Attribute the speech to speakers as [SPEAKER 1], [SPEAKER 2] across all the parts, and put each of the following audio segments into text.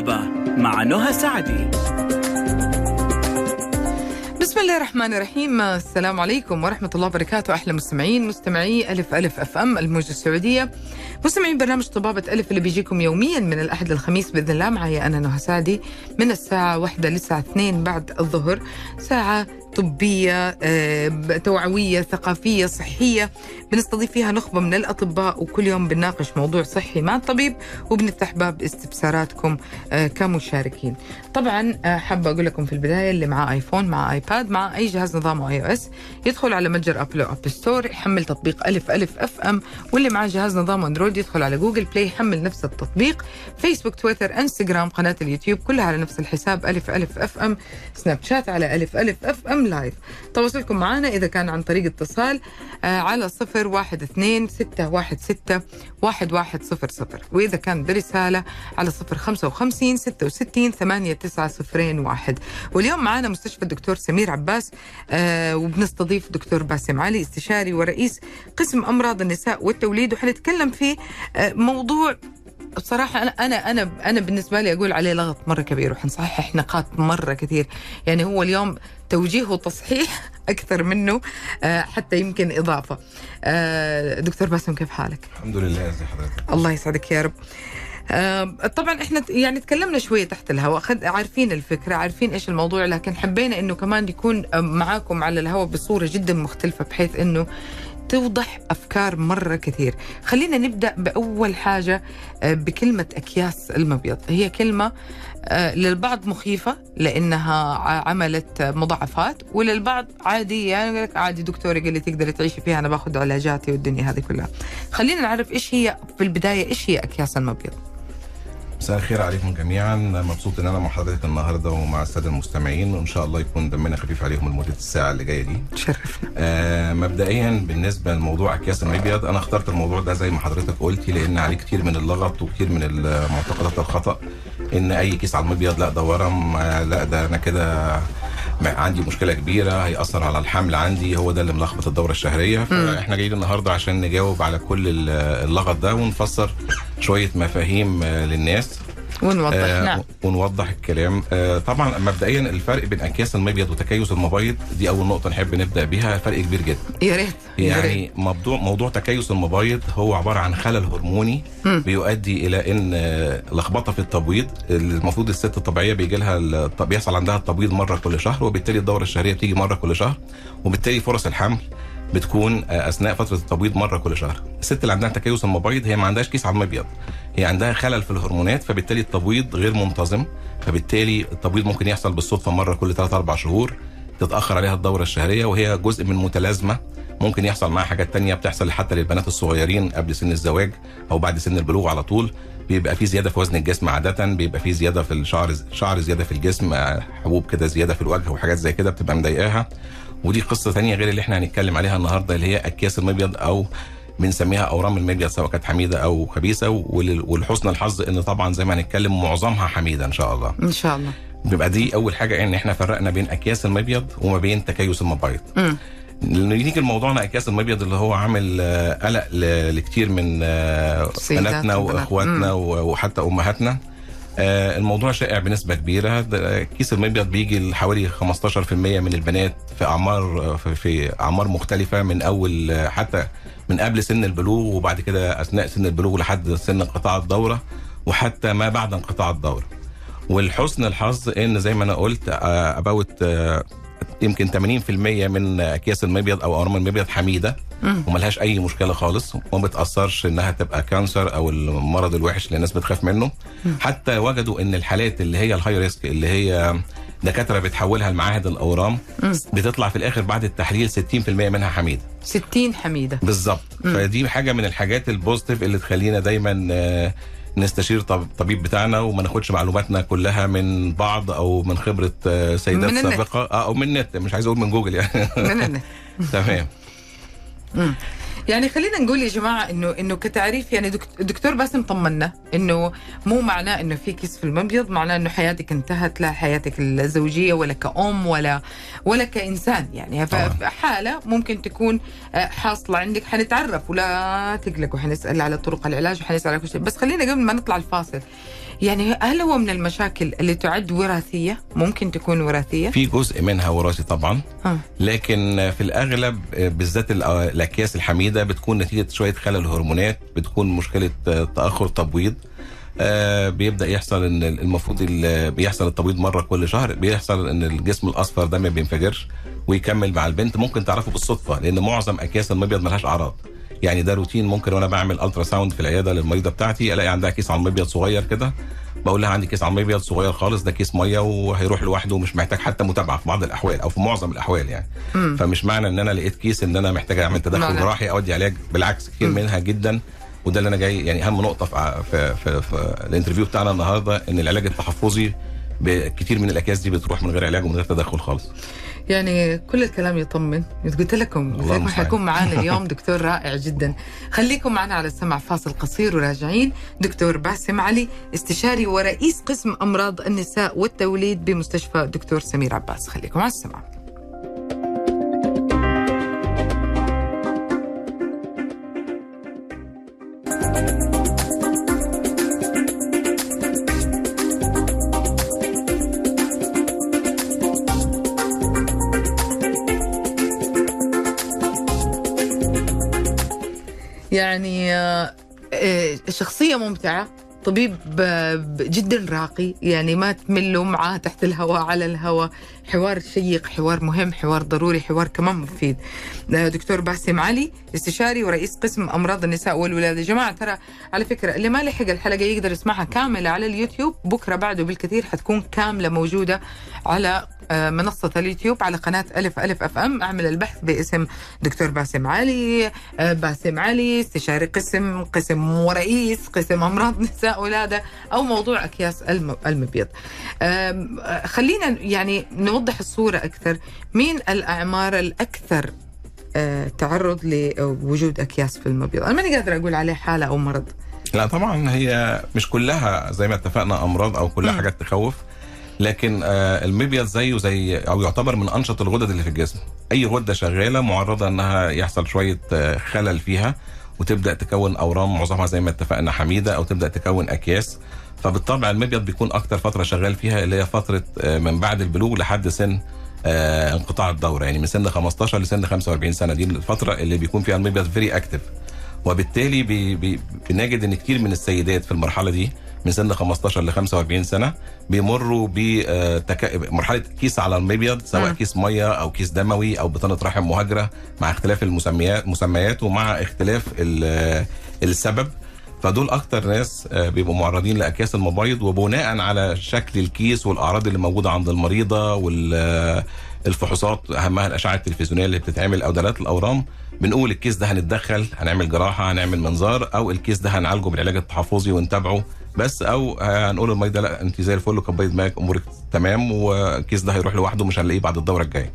[SPEAKER 1] الطبابة مع نهى سعدي.
[SPEAKER 2] بسم الله الرحمن الرحيم. السلام عليكم ورحمة الله وبركاته. أحلى مستمعين مستمعي ألف ألف أف أم الموجة السعودية. مستمعين برنامج طبابة ألف اللي بيجيكم يوميا من الأحد للخميس بإذن الله. معي أنا نهى سعدي من الساعة واحدة للساعة اثنين بعد الظهر. ساعة طبية آه، توعوية ثقافية صحية. بنستضيف فيها نخبة من الأطباء وكل يوم بنناقش موضوع صحي مع الطبيب وبنفتح باب استفساراتكم آه، كمشاركين. طبعا آه، حابة أقول لكم في البداية اللي معاه iPhone مع iPad مع أي جهاز نظام iOS يدخل على متجر Apple أو App Store يحمل تطبيق ألف ألف FM واللي معاه جهاز نظام أندرويد يدخل على Google Play يحمل نفس التطبيق. فيسبوك تويتر إنستغرام قناة اليوتيوب كلها على نفس الحساب ألف ألف FM. سناب شات على ألف ألف FM. live تواصلكم معنا إذا كان عن طريق اتصال آه، على صفر واحد اثنين ستة واحد ستة واحد واحد صفر صفر. وإذا كان برسالة على صفر خمسة وخمسين ستة وستين ثمانية تسعة صفرين واحد. واليوم معنا مستشفى الدكتور سمير عباس آه وبنستضيف دكتور باسم علي استشاري ورئيس قسم أمراض النساء والتوليد. وحنتكلم في آه موضوع بصراحة أنا أنا أنا أنا بالنسبة لي أقول عليه لغط مرة كبير وحنصحح نقاط مرة كثير، يعني هو اليوم توجيه وتصحيح أكثر منه آه، حتى يمكن إضافة. آه، دكتور باسم كيف حالك؟
[SPEAKER 3] الحمد لله ازي حضرتك
[SPEAKER 2] الله يسعدك يا رب. آه، طبعا إحنا يعني تكلمنا شوية تحت الهواء عارفين الفكرة عارفين إيش الموضوع لكن حبينا إنه كمان يكون معاكم على الهواء بصورة جدا مختلفة بحيث إنه توضح أفكار مرة كثير. خلينا نبدأ بأول حاجة آه، بكلمة أكياس المبيض. هي كلمة آه، للبعض مخيفة لأنها عملت مضاعفات وللبعض عادي يعني يقول لك عادي دكتوري قال لي تقدري تعيشي فيها أنا باخذ علاجاتي والدنيا هذه كلها. خلينا نعرف إيش هي في البداية إيش هي أكياس المبيض؟
[SPEAKER 3] مساء الخير عليكم جميعا. مبسوط إن أنا مع حضرتك النهارده ومع السادة المستمعين وإن شاء الله يكون دمنا خفيف عليهم لمدة الساعة اللي جاية دي.
[SPEAKER 2] تشرفنا
[SPEAKER 3] آه مبدئيا بالنسبة لموضوع أكياس المبيض أنا اخترت الموضوع ده زي ما حضرتك قلتي لأن عليه كتير من اللغط وكتير من المعتقدات الخطأ إن أي كيس على المبيض لا ده ورم آه لا ده أنا كده عندي مشكلة كبيرة هيأثر على الحمل عندي هو ده اللي ملخبط الدورة الشهرية. فاحنا جايين النهارده عشان نجاوب على كل ال- اللغط ده ونفسر شوية مفاهيم آه، للناس.
[SPEAKER 2] ونوضح.
[SPEAKER 3] آه،
[SPEAKER 2] نعم.
[SPEAKER 3] ونوضح الكلام. آه، طبعا مبدئيا الفرق بين أكياس المبيض وتكيس المبايض دي أول نقطة نحب نبدأ بيها فرق كبير جدا.
[SPEAKER 2] يا ريت.
[SPEAKER 3] يعني موضوع موضوع تكيس المبايض هو عبارة عن خلل هرموني بيؤدي إلى إن آه، لخبطة في التبويض. المفروض الست الطبيعية بيجي لها بيحصل عندها التبويض مرة كل شهر وبالتالي الدورة الشهرية بتيجي مرة كل شهر وبالتالي فرص الحمل. بتكون آه، أثناء فترة التبويض مرة كل شهر. الست اللي عندها تكيس المبيض هي ما عندهاش كيس على المبيض. هي عندها خلل في الهرمونات فبالتالي التبويض غير منتظم. فبالتالي التبويض ممكن يحصل بالصدفة مرة كل 3 4 شهور. تتأخر عليها الدورة الشهرية وهي جزء من متلازمة. ممكن يحصل معاها حاجات تانية بتحصل حتى للبنات الصغيرين قبل سن الزواج أو بعد سن البلوغ على طول. بيبقى في زيادة في وزن الجسم عادة بيبقى في زيادة في الشعر شعر زيادة في الجسم آه، حبوب كده زيادة في الوجه وحاجات زي كده بتبقى مضايقاها. ودي قصة تانية غير اللي إحنا هنتكلم عليها النهارده اللي هي أكياس المبيض أو بنسميها أورام المبيض سواء كانت حميدة أو خبيثة. ول- ولحسن الحظ إن طبعا زي ما هنتكلم معظمها حميدة إن شاء الله.
[SPEAKER 2] إن شاء الله.
[SPEAKER 3] بيبقى دي أول حاجة إن إحنا فرقنا بين أكياس المبيض وما بين تكيس المبيض.
[SPEAKER 2] مم.
[SPEAKER 3] نيجي لموضوعنا أكياس المبيض اللي هو عامل قلق لكتير من آه، بناتنا. وإخواتنا وحتى أمهاتنا. الموضوع شائع بنسبة كبيرة. كيس المبيض بيجي لحوالي 15% من البنات في أعمار في- أعمار مختلفة من أول آه، حتى من قبل سن البلوغ وبعد كده أثناء سن البلوغ لحد سن انقطاع الدورة وحتى ما بعد انقطاع الدورة. والحسن الحظ إن زي ما أنا قلت about يمكن 80% من أكياس المبيض أو أورام المبيض حميدة وملهاش أي مشكلة خالص وما بتأثرش إنها تبقى cancer أو المرض الوحش اللي الناس بتخاف منه. حتى وجدوا إن الحالات اللي هي ال high risk اللي هي دكاترة بتحولها لمعاهد الأورام بتطلع في الآخر بعد التحليل 60% منها حميدة.
[SPEAKER 2] 60 حميدة.
[SPEAKER 3] بالظبط. فدي حاجة من الحاجات ال positive اللي تخلينا دايما آه، نستشير طب- الطبيب بتاعنا وما ناخدش معلوماتنا كلها من بعض أو من خبرة آه، سيدات
[SPEAKER 2] من.
[SPEAKER 3] سابقة آه، أو من النت مش عايز أقول من جوجل يعني
[SPEAKER 2] من النت.
[SPEAKER 3] تمام
[SPEAKER 2] يعني خلينا نقول يا جماعة انه إنه كتعريف يعني دكت- دكتور باسم طمنا إنه مو معناه إنه في كيس في المبيض معناه إنه حياتك انتهت لا حياتك الزوجية ولا كأم ولا ولا كإنسان يعني. فحالة ممكن تكون آه، حاصلة عندك حنتعرف ولا تقلقوا حنسال على طرق العلاج وحنسأل على كل شيء بس خلينا قبل ما نطلع الفاصل يعني هل هو من المشاكل اللي تعد وراثية؟ ممكن تكون وراثية.
[SPEAKER 3] في جزء منها وراثي طبعا.
[SPEAKER 2] آه.
[SPEAKER 3] لكن في الأغلب بالذات ال- الأكياس الحميدة بتكون نتيجة شوية خلل هرمونات بتكون مشكلة آه، تأخر تبويض. آه، بيبدأ يحصل إن المفروض ال- بيحصل التبويض مرة كل شهر. بيحصل إن الجسم الأصفر ده ما بينفجرش ويكمل مع البنت. ممكن تعرفه بالصدفة لأن معظم أكياس المبيض ملهاش أعراض. يعني ده روتين ممكن وأنا بعمل ultrasound في العيادة للمريضة بتاعتي الاقي عندها كيس على المبيض صغير كده بقول لها عندي كيس على المبيض صغير خالص ده كيس مية وهيروح لوحده ومش محتاج حتى متابعة في بعض الأحوال أو في معظم الأحوال يعني
[SPEAKER 2] مم.
[SPEAKER 3] فمش معنى إن أنا لقيت كيس إن أنا محتاج أعمل تدخل. جراحي أو أدي علاج بالعكس كتير. منها جدا وده اللي أنا جاي يعني أهم نقطة في في, في, في الانترفيو بتاعنا النهارده إن العلاج التحفظي كتير من الأكياس دي بتروح من غير علاج ومن غير تدخل خالص
[SPEAKER 2] يعني كل الكلام يطمن. قلت لكم
[SPEAKER 3] المستعان.
[SPEAKER 2] حيكون معانا اليوم دكتور رائع جدا. خليكم معنا على السمع فاصل قصير وراجعين. دكتور باسم علي استشاري ورئيس قسم أمراض النساء والتوليد بمستشفى دكتور سمير عباس. خليكم على السمع شخصية ممتعة طبيب آه، جدا راقي يعني ما تملوا معاه تحت الهواء على الهواء. حوار شيق حوار مهم حوار ضروري حوار كمان مفيد. آه، دكتور باسم علي استشاري ورئيس قسم أمراض النساء والولاده جماعة ترى على فكرة اللي ما لحق الحلقة يقدر يسمعها كاملة على اليوتيوب. بكرة بعده بالكثير حتكون كاملة موجودة على آه، منصة اليوتيوب على قناة ألف ألف أف أم. أعمل البحث باسم دكتور باسم علي آه، باسم علي استشاري قسم قسم ورئيس قسم أمراض نساء ولادة أو موضوع أكياس الم- المبيض. خلينا يعني نوضح الصورة أكثر. مين الأعمار الأكثر آه، تعرض لوجود أكياس في المبيض؟ أنا ماني قادرة أقول عليه حالة أو مرض.
[SPEAKER 3] لا طبعا هي مش كلها زي ما اتفقنا أمراض أو كلها
[SPEAKER 2] مم.
[SPEAKER 3] حاجات تخوف لكن آه، المبيض زيه زي أو يعتبر من أنشط الغدد اللي في الجسم. أي غدة شغالة معرضة إنها يحصل شوية آه، خلل فيها وتبدأ تكون أورام معظمها زي ما اتفقنا حميدة أو تبدأ تكون أكياس. فبالطبع المبيض بيكون أكتر فترة شغال فيها اللي هي فترة آه، من بعد البلوغ لحد سن آه، انقطاع الدورة. يعني من سن 15 لسن 45 سنة. دي الفترة اللي بيكون فيها المبيض very active وبالتالي بي بي بنجد إن كتير من السيدات في المرحلة دي من سن 15 ل 45 سنة بيمروا بمرحله كيس على المبيض سواء
[SPEAKER 2] مم.
[SPEAKER 3] كيس مية أو كيس دموي أو بطانة رحم مهاجرة مع اختلاف المسميات مسميات ومع اختلاف ال- السبب. فدول أكتر ناس آه، بيبقوا معرضين لأكياس المبايض وبناء على شكل الكيس والأعراض اللي موجودة عند المريضة والفحوصات أهمها الأشعة التلفزيونية اللي بتتعمل أو دلالات الأورام بنقول الكيس ده هنتدخل هنعمل جراحة هنعمل منظار أو الكيس ده هنعالجه بالعلاج التحفظي ونتابعه بس أو هنقول للمريض لا انت زي الفل وكبري دماغك امورك تمام والكيس ده هيروح لوحده مش هنلاقيه بعد الدورة الجاية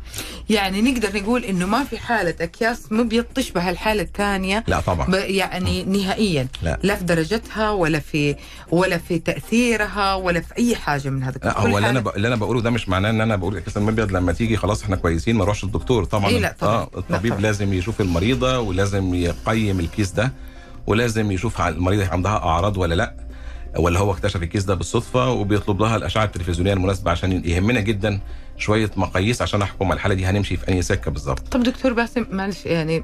[SPEAKER 2] يعني نقدر نقول إنه ما في حالة أكياس مبيض تشبه الحالة الثانية
[SPEAKER 3] لا طبعا
[SPEAKER 2] يعني نهائيا
[SPEAKER 3] لا.
[SPEAKER 2] لا في درجتها ولا في ولا في تأثيرها ولا في أي حاجة من هذا
[SPEAKER 3] لا هو اللي أنا. اللي أنا بقوله ده مش معناه إن أنا بقول اكياس المبيض لما تيجي خلاص إحنا كويسين ما نروحش للدكتور طبعا
[SPEAKER 2] إيه لا طبعاً.
[SPEAKER 3] آه الطبيب
[SPEAKER 2] لا طبعاً.
[SPEAKER 3] لازم يشوف المريضة ولازم يقيم الكيس ده ولازم يشوف المريضة عندها أعراض ولا لا ولا هو اكتشف الكيس ده بالصدفة وبيطلب لها الأشعة التلفزيونية المناسبة عشان يهمنا جدا. شوية مقاييس عشان أحكم على الحالة دي هنمشي في اي سكة بالظبط؟
[SPEAKER 2] طب دكتور باسم معلش يعني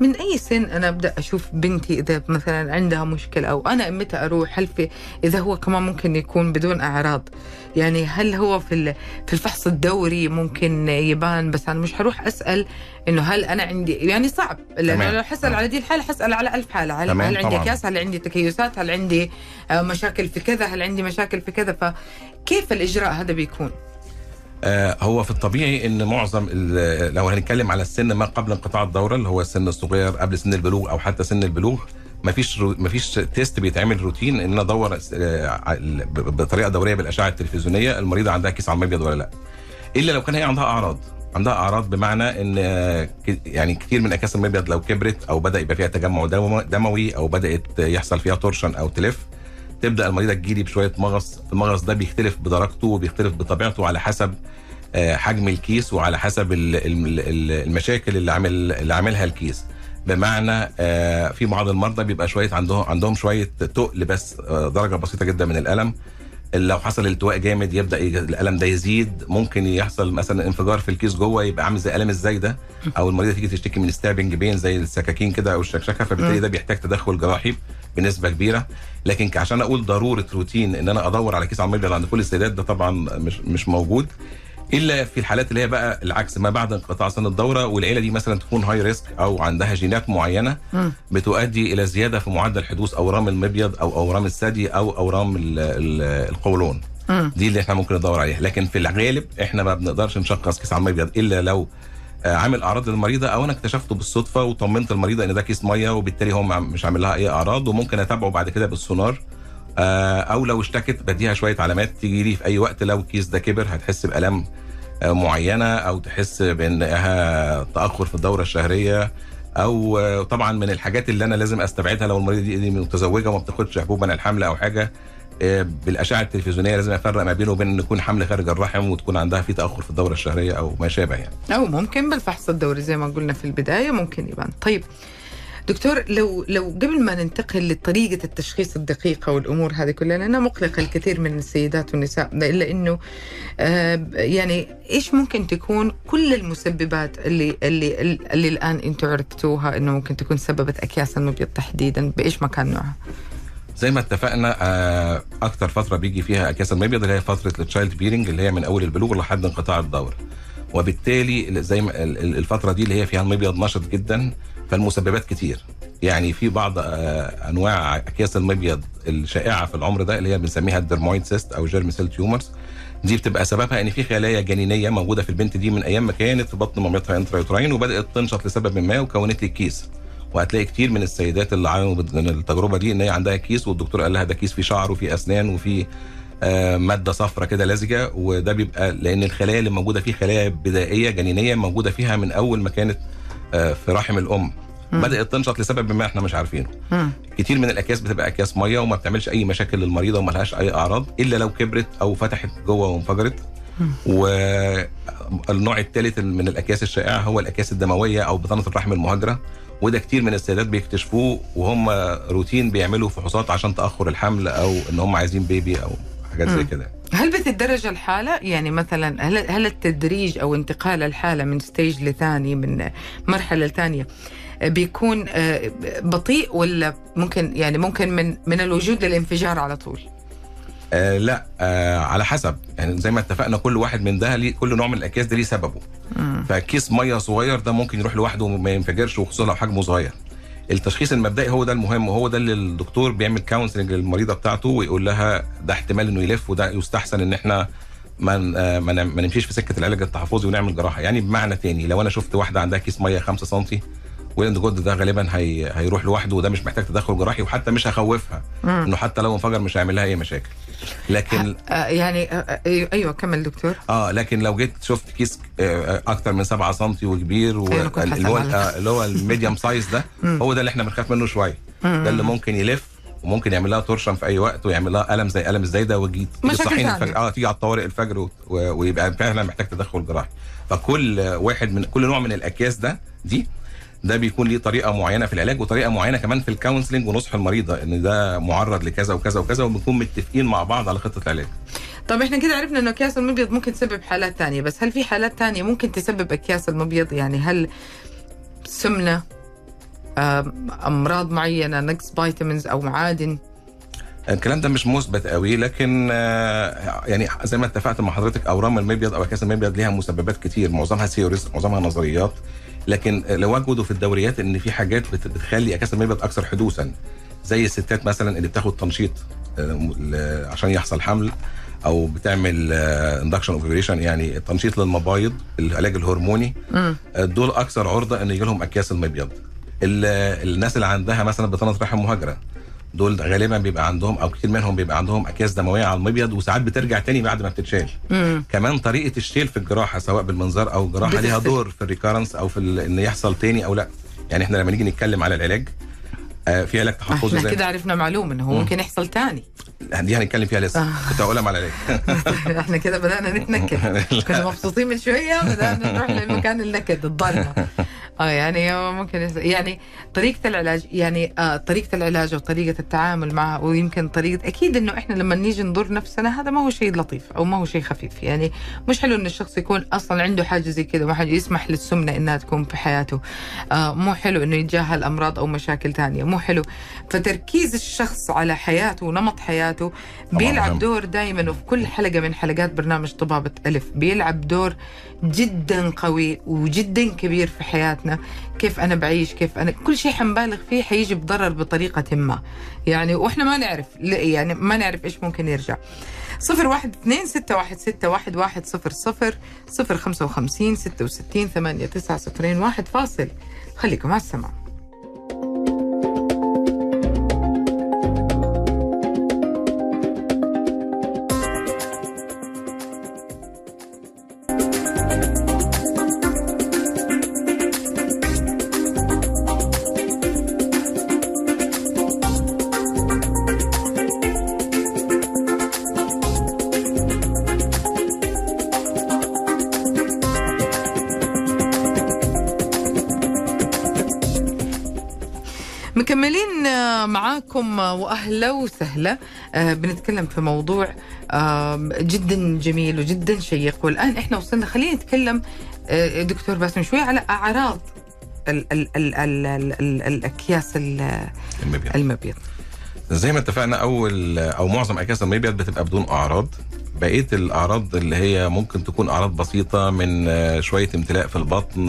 [SPEAKER 2] من أي سن أنا أبدأ أشوف بنتي إذا مثلا عندها مشكلة أو أنا متى أروح؟ هل في إذا هو كمان ممكن يكون بدون أعراض؟ يعني هل هو في في الفحص الدوري ممكن يبان؟ بس أنا مش حروح أسأل إنه هل أنا عندي يعني صعب.
[SPEAKER 3] لأنه.
[SPEAKER 2] لو حسال على دي الحالة حسال على ألف حالة. هل,
[SPEAKER 3] تمام،
[SPEAKER 2] هل عندي. كاس؟ هل عندي تكيسات؟ هل عندي آه، مشاكل في كذا؟ هل عندي مشاكل في كذا؟ فكيف الإجراء هذا بيكون؟
[SPEAKER 3] هو في الطبيعي إن معظم لو هنتكلم على السن ما قبل انقطاع الدورة اللي هو السن الصغير قبل سن البلوغ أو حتى سن البلوغ مفيش رو مفيش test بيتعمل روتين إن أنا أدور آه، بطريقة دورية بالأشعة التلفزيونية المريضة عندها كيس على المبيض ولا لأ. إلا لو كان هي عندها أعراض. عندها أعراض بمعنى إن آه، يعني كتير من أكياس المبيض لو كبرت أو بدأ يبقى فيها تجمع دمو- دموي أو بدأت يحصل فيها torsion أو تلف تبدأ المريضه تجيلي بشوية مغص المغص ده بيختلف بدرجته وبيختلف بطبيعته على حسب آه، حجم الكيس وعلى حسب ال- ال- ال- المشاكل اللي عامل اللي عاملها الكيس. بمعنى آه، في بعض المرضى بيبقى شوية عندهم عندهم شوية تقل بس آه، درجة بسيطة جدا من الألم. لو حصل التواء جامد يبدأ الألم ده يزيد. ممكن يحصل مثلا انفجار في الكيس جوه يبقى عامل زي ألم الزايدة أو المريضه تيجي تشتكي من stabbing pain زي السكاكين كده أو الشكشكة فبالتالي ده بيحتاج تدخل جراحي. بنسبة كبيرة. لكن عشان أقول ضرورة روتين إن أنا أدور على كيس المبيض عند كل السيدات ده طبعا مش مش موجود. إلا في الحالات اللي هي بقى العكس ما بعد انقطاع سن الدورة والعيلة دي مثلا تكون high risk أو عندها جينات معينة بتؤدي إلى زيادة في معدل حدوث أورام المبيض أو أورام الثدي أو أورام ال- ال- القولون. دي اللي إحنا ممكن ندور عليها. لكن في الغالب إحنا ما بنقدرش نشخص كيس المبيض إلا لو عامل أعراض للمريضة أو أنا اكتشفته بالصدفة وطمنت المريضة إن ده كيس مية وبالتالي هو مش عامل لها أي أعراض وممكن أتابعه بعد كده بالسونار. آه، أو لو اشتكت بديها شوية علامات تيجي لي في أي وقت لو الكيس ده كبر هتحس بالام آه، معينة أو تحس بإنها تأخر في الدورة الشهرية أو آه، طبعا من الحاجات اللي أنا لازم أستبعدها لو المريضة دي متزوجة وما بتاخدش حبوب منع الحمل أو حاجة. آه، بالأشعة التلفزيونية لازم أفرق ما بينه وبين إن يكون حمل خارج الرحم وتكون عندها في تأخر في الدورة الشهرية أو ما شابه يعني.
[SPEAKER 2] أو ممكن بالفحص الدوري زي ما قلنا في البداية ممكن يبان. طيب دكتور لو لو قبل ما ننتقل لطريقة التشخيص الدقيقة والأمور هذه كلها لأنها مقلقة الكثير من السيدات والنساء إلا إنه آه يعني إيش ممكن تكون كل المسببات اللي اللي اللي الآن أنتم عرفتوها إنه ممكن تكون سببت أكياس المبيض تحديدا؟ بإيش مكان نوعها؟
[SPEAKER 3] زي ما اتفقنا آه، أكتر فترة بيجي فيها اكياس المبيض اللي هي فترة ال childbearing اللي هي من أول البلوغ لحد انقطاع الدورة. وبالتالي زي ما ال- ال- الفترة دي اللي هي فيها المبيض نشط جدا فالمسببات كتير. يعني في بعض آه، أنواع اكياس المبيض الشائعة في العمر ده اللي هي بنسميها ال dermoid cyst أو germ cell tumors دي بتبقى سببها إن في خلايا جنينيه موجودة في البنت دي من أيام ما كانت في بطن مامتها intrauterine وبدأت تنشط لسبب ما وكونت لي كيس. وهتلاقي كتير من السيدات اللي عانوا من التجربة دي إن هي عندها كيس والدكتور قال لها ده كيس فيه شعر وفيه أسنان وفيه آه، مادة صفرة كده لزجة وده بيبقى لأن الخلايا اللي موجودة فيه خلايا بدائية جنينية موجودة فيها من أول ما كانت آه، في رحم الأم. بدأت تنشط لسبب ما إحنا مش عارفينه.
[SPEAKER 2] مم.
[SPEAKER 3] كتير من الأكياس بتبقى أكياس مية وما بتعملش أي مشاكل للمريضة وما لهاش أي أعراض إلا لو كبرت أو فتحت جوه وانفجرت. والنوع الثالث من الأكياس الشائعة هو الأكياس الدموية أو بطانة الرحم المهاجره وده كتير من السيدات بيكتشفوه وهم روتين بيعملوا فحوصات عشان تأخر الحمل أو إن هم عايزين baby أو حاجات زي. كده
[SPEAKER 2] هل بتدرج الحالة؟ يعني مثلا هل هل التدريج أو انتقال الحالة من stage لثاني من مرحلة لثانية بيكون آه، بطيء ولا ممكن يعني ممكن من من الوجود للانفجار على طول؟
[SPEAKER 3] آه لا آه على حسب. يعني زي ما اتفقنا كل واحد من ده ليه كل نوع من الأكياس ده ليه سببه. فكيس مية صغير ده ممكن يروح لوحده وما ينفجرش وخصوصا لو حجمه صغير. التشخيص المبدئي هو ده المهم وهو ده اللي الدكتور بيعمل counseling للمريضة بتاعته ويقول لها ده احتمال إنه يلف وده يستحسن إن إحنا ما آه، ما ن- ما نمشيش في سكة العلاج التحفظي ونعمل جراحة. يعني بمعنى تاني لو أنا شفت واحدة عندها كيس مية 5 سم و in good ده غالبا هي هيروح لوحده وده مش محتاج تدخل جراحي وحتى مش هخوفها. إنه حتى لو انفجر مش هيعمل لها أي مشاكل. لكن
[SPEAKER 2] آه، يعني آه، آه، أيوة، كمل دكتور.
[SPEAKER 3] آه لكن لو جيت شفت كيس آه، أكتر من 7 سم وكبير و-
[SPEAKER 2] أيوة،
[SPEAKER 3] اللي هو اللي هو ال medium size ده هو ده اللي إحنا بنخاف منه شوية. ده اللي ممكن يلف وممكن يعمل لها torsion في أي وقت ويعمل لها ألم زي ألم الزايده وتجي تصحيني. الفجر. آه تيجي على الطوارئ الفجر و- ويبقى فعلا محتاج تدخل جراحي. فكل واحد من كل نوع من الأكياس ده دي ده بيكون ليه طريقة معينة في العلاج وطريقة معينة كمان في ال counseling ونصح المريضه إن ده معرض لكذا وكذا وكذا وبنكون متفقين مع بعض على خطة العلاج.
[SPEAKER 2] طب إحنا كده عرفنا إنه أكياس المبيض ممكن تسبب حالات تانية بس هل في حالات تانية ممكن تسبب أكياس المبيض؟ يعني هل سمنة آم، أمراض معينة نقص vitamins أو معادن؟
[SPEAKER 3] الكلام ده مش مثبت قوي لكن آه، يعني زي ما اتفقت مع حضرتك أورام المبيض أو أكياس المبيض ليها مسببات كتير معظمها theories معظمها نظريات. لكن لو وجدوا في الدوريات إن في حاجات بت- بتخلي اكياس المبيض أكثر حدوثا زي الستات مثلا اللي بتاخد تنشيط آه، عشان يحصل حمل أو بتعمل induction ovulation يعني تنشيط للمبايض العلاج الهرموني. آه، دول أكثر عرضة إن يجي لهم أكياس المبيض ال- الناس اللي عندها مثلا بطانه رحم مهاجرة دول غالبا بيبقى عندهم أو كتير منهم بيبقى عندهم أكياس دموية على المبيض وساعات بترجع تاني بعد ما بتتشال.
[SPEAKER 2] مم.
[SPEAKER 3] كمان طريقة الشيل في الجراحة سواء بالمنظار أو الجراحة ليها. دور في الريكارنس أو في إن يحصل تاني أو لأ. يعني إحنا لما نيجي نتكلم على العلاج آه، في علاج تحفظي أحنا
[SPEAKER 2] كده عرفنا معلومة انه هو ممكن يحصل تاني.
[SPEAKER 3] دي هنتكلم فيها لسه.
[SPEAKER 2] آه.
[SPEAKER 3] كنت هقولها مع العلاج.
[SPEAKER 2] إحنا كده بدأنا نتنكد. كنا مبسوطين من شوية بدأنا نروح لمكان النكد الضلمة. آه يعني ممكن يعني طريقة العلاج يعني آه طريقة العلاج وطريقة التعامل معها ويمكن طريقة أكيد إنه إحنا لما نيجي نضر نفسنا هذا ما هو شيء لطيف أو ما هو شيء خفيف يعني مش حلو إن الشخص يكون أصلا عنده حاجة زي كذا ما حد يسمح للسمنة إنها تكون في حياته آه مو حلو إنه يتجاهل أمراض أو مشاكل تانية مو حلو فتركيز الشخص على حياته ونمط حياته بيلعب. دور دائما وفي كل حلقة من حلقات برنامج طبابة ألف بيلعب دور جدا قوي وجدا كبير في حياتنا. كيف أنا بعيش كيف أنا كل شيء حنبالغ فيه حيجي بضرر بطريقة ما. يعني وإحنا ما نعرف يعني ما نعرف إيش ممكن يرجع. صفر واحد اثنين ستة واحد ستة واحد واحد صفر صفر صفر خمسة وخمسين ستة وستين ثمانية تسعة صفرين واحد فاصل. خليكم على السماع. معاكم آه، وأهلا وسهلا. آه، بنتكلم في موضوع جدا جميل وجدا شيق. والآن إحنا وصلنا خلينا نتكلم آه، دكتور باسم شوي على أعراض ال ال ال ال ال ال الأكياس ال-
[SPEAKER 3] المبيض.
[SPEAKER 2] المبيض.
[SPEAKER 3] زي ما اتفقنا أول أو معظم أكياس المبيض بتبقى بدون أعراض. بقية الأعراض اللي هي ممكن تكون أعراض بسيطة من شوية امتلاء في البطن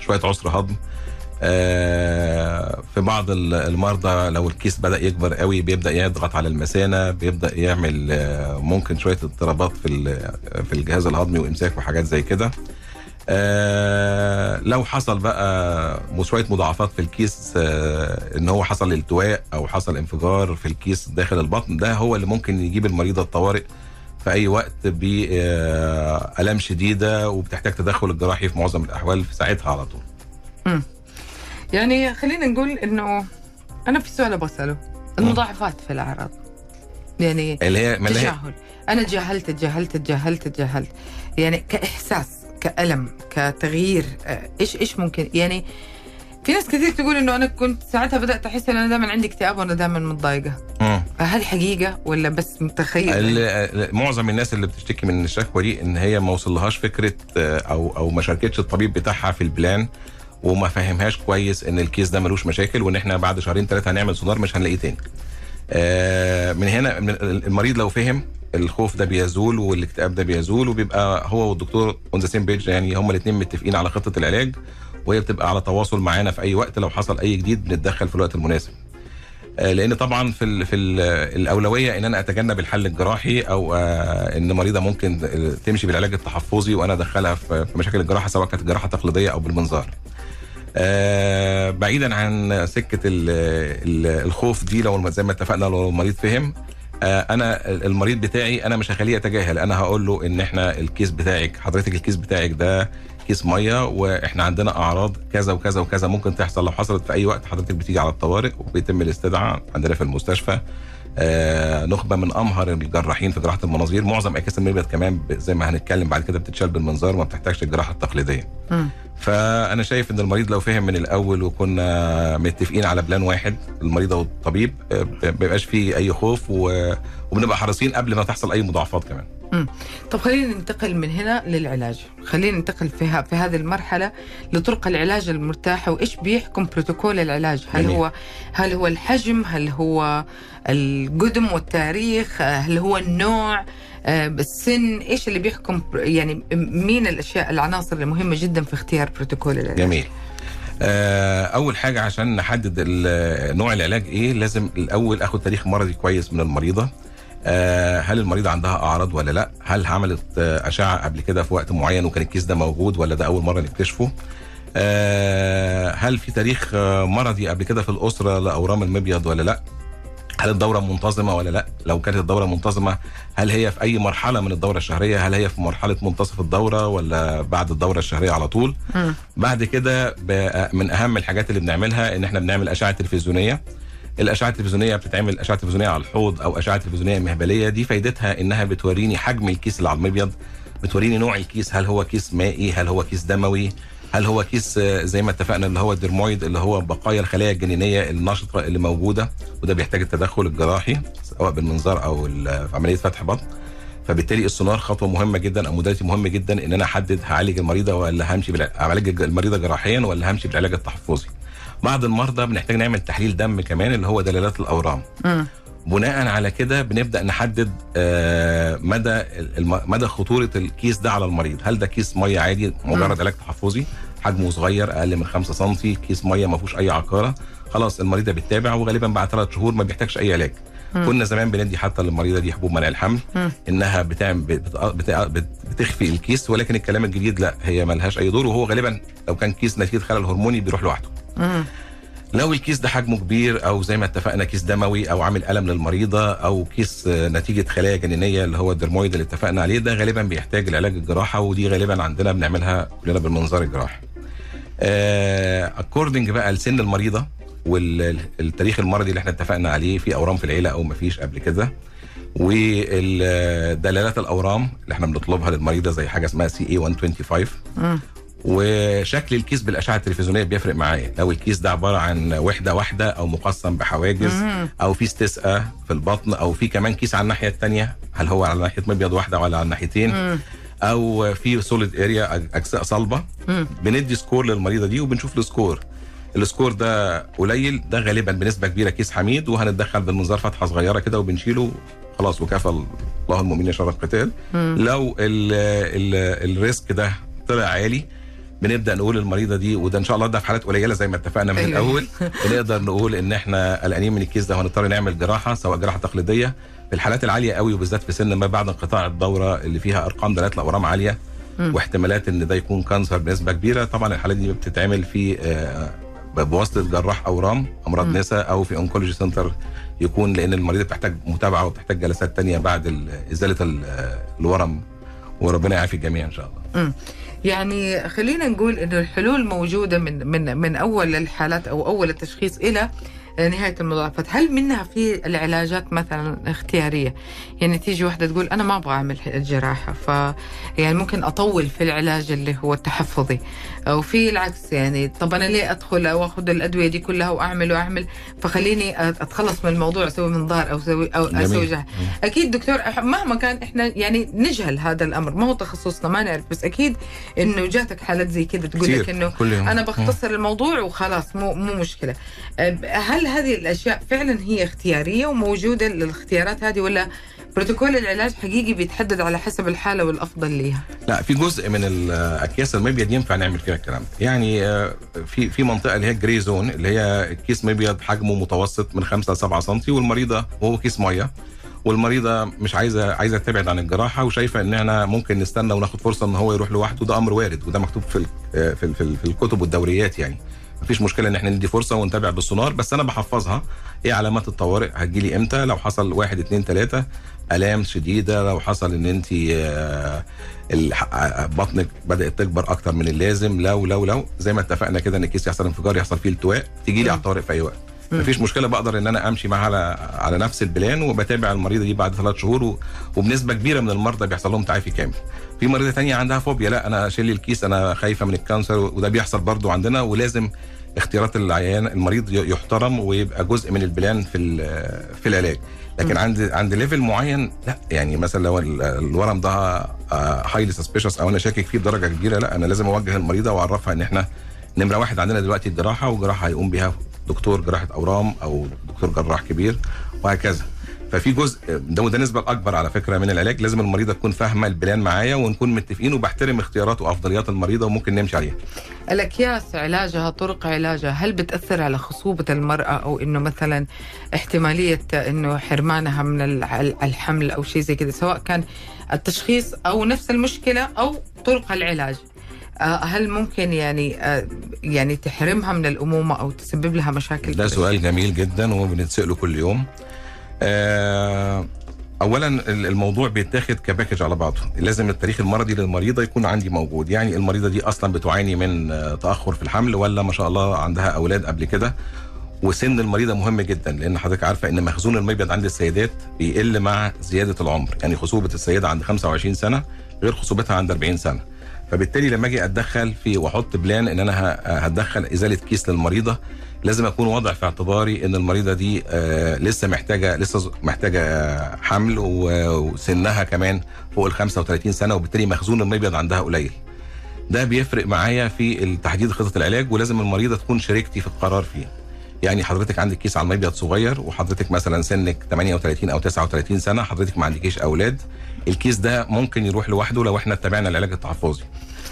[SPEAKER 3] شوية عسر هضم. في بعض ال- المرضى لو الكيس بدأ يكبر قوي بيبدأ يضغط على المثانه بيبدأ يعمل آه، ممكن شوية اضطرابات في في الجهاز الهضمي وإمساك وحاجات زي كده. آه لو حصل بقى شوية مضاعفات في الكيس آه إن هو حصل التواء أو حصل انفجار في الكيس داخل البطن ده هو اللي ممكن يجيب المريض الطوارئ في أي وقت بالام شديدة وبتحتاج تدخل الجراحي في معظم الأحوال في ساعتها على طول.
[SPEAKER 2] يعني خلينا نقول إنه أنا في سؤال أبغى أسأله. المضاعفات في الأعراض. يعني
[SPEAKER 3] اللي هي
[SPEAKER 2] تجاهل. أنا تجاهلت تجاهلت تجاهلت تجاهلت يعني كإحساس كألم كتغيير آه، إيش إيش ممكن؟ يعني في ناس كثير تقول إنه أنا كنت ساعتها بدأت أحس إن أنا دائما عندي اكتئاب وأنا دائما
[SPEAKER 3] متضايقة.
[SPEAKER 2] هل حقيقة ولا بس متخيل؟
[SPEAKER 3] معظم الناس اللي بتشتكي من الشكوى دي إن هي ما وصلهاش فكرة آه، أو أو ما شاركتش الطبيب بتاعها في البلان. وما فهمهاش كويس إن الكيس ده ملوش مشاكل وإن إحنا بعد شهرين ثلاثة هنعمل سونار مش هنلاقيه تاني. آه، من هنا المريض لو فهم الخوف ده بيزول والاكتئاب ده بيزول وبيبقى هو والدكتور on the same page يعني هما الاثنين متفقين على خطة العلاج وهي بتبقى على تواصل معانا في أي وقت لو حصل أي جديد بنتدخل في الوقت المناسب. آه، لأن طبعا في ال في ال الأولوية إن أنا أتجنب الحل الجراحي أو آه، إن مريضة ممكن تمشي بالعلاج التحفظي وأنا أدخلها في مشاكل الجراحة سواء كانت جراحة تقليدية أو بالمنظار. آه، بعيدا عن سكة ال ال الخوف دي لو زي ما اتفقنا لو المريض فهم. آه، أنا المريض بتاعي أنا مش هخليه يتجاهل. أنا هقول له إن إحنا الكيس بتاعك حضرتك الكيس بتاعك ده كيس مية وإحنا عندنا أعراض كذا وكذا وكذا ممكن تحصل. لو حصلت في أي وقت حضرتك بتيجي على الطوارئ وبيتم الاستدعاء عندنا في المستشفى. نخبة من أمهر الجراحين في جراحة المناظير. معظم أكياس المبيض كمان زي ما هنتكلم بعد كده بتتشال بالمنظار ما بتحتاجش الجراحه التقليدية.
[SPEAKER 2] مم.
[SPEAKER 3] فأنا شايف إن المريض لو فهم من الأول وكنا متفقين على بلان واحد المريضه والطبيب آه، ما بيبقاش فيه أي خوف وبنبقى حريصين قبل ما تحصل أي مضاعفات كمان.
[SPEAKER 2] طب خلينا ننتقل من هنا للعلاج. خلينا ننتقل في, ه- في هذه المرحلة لطرق العلاج المرتاحة وإيش بيحكم بروتوكول العلاج؟ هل
[SPEAKER 3] جميل.
[SPEAKER 2] هو هل هو الحجم؟ هل هو القدم والتاريخ؟ هل هو النوع؟ آه، السن؟ إيش اللي بيحكم يعني مين الأشياء العناصر المهمه جدا في اختيار بروتوكول العلاج؟
[SPEAKER 3] جميل. آه، أول حاجة عشان نحدد نوع العلاج إيه لازم الأول آخد تاريخ مرضي كويس من المريضة. هل المريضه عندها أعراض ولا لا؟ هل عملت آه، أشعة قبل كده في وقت معين وكان الكيس ده موجود ولا ده أول مرة نكتشفه؟ آه، هل في تاريخ آه، مرضي قبل كده في الأسرة لأورام المبيض ولا لا؟ هل الدورة منتظمة ولا لا؟ لو كانت الدورة منتظمة هل هي في أي مرحلة من الدورة الشهرية؟ هل هي في مرحلة منتصف الدورة ولا بعد الدورة الشهرية على طول؟
[SPEAKER 2] مم.
[SPEAKER 3] بعد كده من أهم الحاجات اللي بنعملها إن إحنا بنعمل أشعة تلفزيونية. الأشعة التلفزيونية بتتعمل اشعه تلفزيونيه على الحوض أو أشعة تلفزيونية مهبلية دي فايدتها إنها بتوريني حجم الكيس اللي على المبيض بتوريني نوع الكيس هل هو كيس مائي هل هو كيس دموي هل هو كيس آه، زي ما اتفقنا اللي هو ال dermoid اللي هو بقايا الخلايا الجنينية النشطة اللي موجودة وده بيحتاج التدخل الجراحي سواء بالمنظار أو عملية فتح بطن. فبالتالي السونار خطوة مهمة جدا أو modality مهم جدا إن أنا أحدد هعالج المريضة ولا همشي بالع- اعالج المريضة جراحيا ولا همشي بالعلاج التحفظي. بعض المرضى بنحتاج نعمل تحليل دم كمان اللي هو دلالات الأورام.
[SPEAKER 2] مم.
[SPEAKER 3] بناء على كده بنبدأ نحدد آه، مدى مدى خطورة الكيس ده على المريض. هل ده كيس مية عادي؟ مجرد علاج تحفظي. حجمه صغير أقل من 5 سم كيس مية ما فيهوش أي عقارة. خلاص المريضه بتتابع وغالبا بعد ثلاث شهور ما بيحتاجش أي علاج. كنا زمان بندي حتى للمريضة دي حبوب منع الحمل
[SPEAKER 2] مم.
[SPEAKER 3] إنها بتعمل بت- بت- بت- بتخفي الكيس ولكن الكلام الجديد لا هي ملهاش أي دور وهو غالبا لو كان كيس نتيجه خلل هرموني بيروح لوحده
[SPEAKER 2] مم.
[SPEAKER 3] لو الكيس ده حجمه كبير أو زي ما اتفقنا كيس دموي أو عامل ألم للمريضة أو كيس آه، نتيجة خلايا جنينية اللي هو ال dermoid اللي اتفقنا عليه ده غالبا بيحتاج العلاج الجراحة ودي غالبا عندنا بنعملها كلنا بالمنظار الجراحي. according بقى لسن المريضة والتاريخ المرضي اللي إحنا اتفقنا عليه في أورام في العيلة أو ما فيش قبل كده ودلالات الأورام اللي إحنا بنطلبها للمريضة زي حاجة اسمها CA 125
[SPEAKER 2] مم.
[SPEAKER 3] وشكل الكيس بالأشعة التلفزيونية بيفرق معايا لو الكيس ده عبارة عن وحدة واحدة أو مقسم بحواجز. أو في استسقاء في البطن أو في كمان كيس على الناحية الثانية هل هو على ناحية مبيض واحدة ولا على الناحيتين. أو في solid area أجزاء
[SPEAKER 2] صلبة.
[SPEAKER 3] بندي score للمريضة دي وبنشوف ال score ال score ده قليل ده غالبا بنسبة كبيرة كيس حميد وهنتدخل بالمنظار فتحة صغيرة كده وبنشيله خلاص وكفى الله المؤمنين شر القتال. لو ال ال ال risk ده طلع عالي بنبدأ نقول المريضة دي وده إن شاء الله ده في حالات قليلة زي ما اتفقنا من
[SPEAKER 2] أيوة.
[SPEAKER 3] الأول بنقدر نقول إن إحنا قلقانين من الكيس ده وهنضطر نعمل جراحة سواء جراحة تقليدية. في الحالات العالية قوي وبالذات في سن ما بعد انقطاع الدورة اللي فيها أرقام دلالات الاورام عالية واحتمالات إن ده يكون cancer بنسبة كبيرة. طبعا الحالات دي بتتعمل في آه، بواسطه جراح اورام أمراض نساء أو في oncology center يكون لأن المريضه بتحتاج متابعة وبتحتاج جلسات تانية بعد ال- إزالة ال- الورم. وربنا يعافي الجميع إن شاء الله.
[SPEAKER 2] مم. يعني خلينا نقول انه الحلول موجودة من من من أول الحالات أو أول التشخيص إلى نهاية المضاعفات، هل منها في العلاجات مثلا اختيارية؟ يعني تيجي واحدة تقول أنا ما أبغى أعمل الجراحة ف يعني ممكن أطول في العلاج اللي هو التحفظي. أو في العكس يعني طب أنا ليه أدخل أو آخذ الأدوية دي كلها وأعمل وأعمل فخليني أتخلص من الموضوع أسوي منظار أو أسوي أو
[SPEAKER 3] جميل.
[SPEAKER 2] أسوي جراحة. أكيد دكتور مهما كان إحنا يعني نجهل هذا الأمر ما هو تخصصنا ما نعرف بس أكيد إنه جاتك حالات زي كذا تقول لك
[SPEAKER 3] إنه.
[SPEAKER 2] أنا بختصر الموضوع وخلاص مو مو مشكلة هل هذه الأشياء فعلا هي اختيارية وموجودة الاختيارات هذه ولا بروتوكول العلاج حقيقي بيتحدد على حسب الحالة والأفضل ليها.
[SPEAKER 3] لا في جزء من الاكياس المبيض ينفع نعمل فيها الكلام. يعني آه، في في منطقة اللي هي ال grey zone اللي هي كيس مبيض حجمه متوسط من 5 ل 7 سم والمريضة وهو كيس مية. والمريضة مش عايزة عايزة تبعد عن الجراحة وشايفة إن إحنا ممكن نستنى وناخد فرصة إن هو يروح لوحده. ده أمر وارد وده مكتوب في آه، في في الكتب والدوريات يعني. مفيش مشكلة إن إحنا ندي فرصة ونتابع بالسونار بس أنا بحفظها. إيه علامات الطوارئ؟ هتجيلي إمتى؟ لو حصل واحد اتنين تلاتة. ألام شديدة لو حصل إن أنت آه، الح- بطنك بدأت تكبر أكتر من اللازم لو لو لو. زي ما اتفقنا كده إن الكيس يحصل انفجار يحصل فيه التواء تيجي لي على الطوارئ في أي وقت. مفيش مشكلة بقدر إن أنا أمشي معاها على على نفس ال plan وبتابع المريضه دي بعد ثلاث شهور و- وبنسبة كبيرة من المرضى بيحصل لهم تعافي كامل. في مريضة تانية عندها فوبيا لا أنا اشيل لي الكيس أنا خايفة من ال cancer وده بيحصل برضو عندنا ولازم اختيارات العيان المريض يحترم ويبقى جزء من ال plan في في العلاج. لكن عند عند level معين لا. يعني مثلا لو ال- الورم ده highly suspicious أو أنا شاكك فيه بدرجة كبيرة لا. أنا لازم أوجه المريضة وأعرفها إن إحنا نمرة واحد عندنا دلوقتي الجراحه وجراحة هيقوم بها دكتور جراحة أورام أو دكتور جراح كبير وهكذا. ففي جزء ده وده النسبة الاكبر على فكرة من العلاج. لازم المريضة تكون فاهمة البلان معايا ونكون متفقين وبحترم اختيارات وأفضليات المريضة وممكن نمشي عليها.
[SPEAKER 2] الأكياس علاجها طرق علاجها هل بتأثر على خصوبة المرأة أو إنه مثلا احتمالية إنه حرمانها من الحمل أو شيء زي كذا سواء كان التشخيص أو نفس المشكلة أو طرق العلاج؟ آه، هل ممكن يعني آه، يعني تحرمها من الأمومة أو تسبب لها مشاكل؟
[SPEAKER 3] ده؟ سؤال جميل جدا وبنتساله كل يوم. اولا ال- الموضوع بيتاخد كباكج على بعضه. لازم التاريخ المرضي للمريضة يكون عندي موجود. يعني المريضة دي أصلا بتعاني من آه، تأخر في الحمل ولا ما شاء الله عندها أولاد قبل كده. وسن المريضة مهم جدا لأن حضرتك عارفة إن مخزون المبيض عند السيدات بيقل مع زيادة العمر. يعني خصوبة السيدة عند 25 سنة غير خصوبتها عند 40 سنة. فبالتالي لما أجي أتدخل في وأحط plan إن أنا هتدخل إزالة كيس للمريضة لازم أكون واضع في اعتباري إن المريضة دي آه، لسه محتاجة لسه محتاجة حمل وسنها كمان فوق ال 35 سنة وبالتالي مخزون المبيض عندها قليل. ده بيفرق معايا في تحديد خطة العلاج ولازم المريضة تكون شريكتي في القرار فيه. يعني حضرتك عندك كيس على المبيض صغير وحضرتك مثلا سنك 38 أو 39 سنة حضرتك ما عندكيش أولاد الكيس ده ممكن يروح لوحده لو إحنا اتبعنا العلاج التحفظي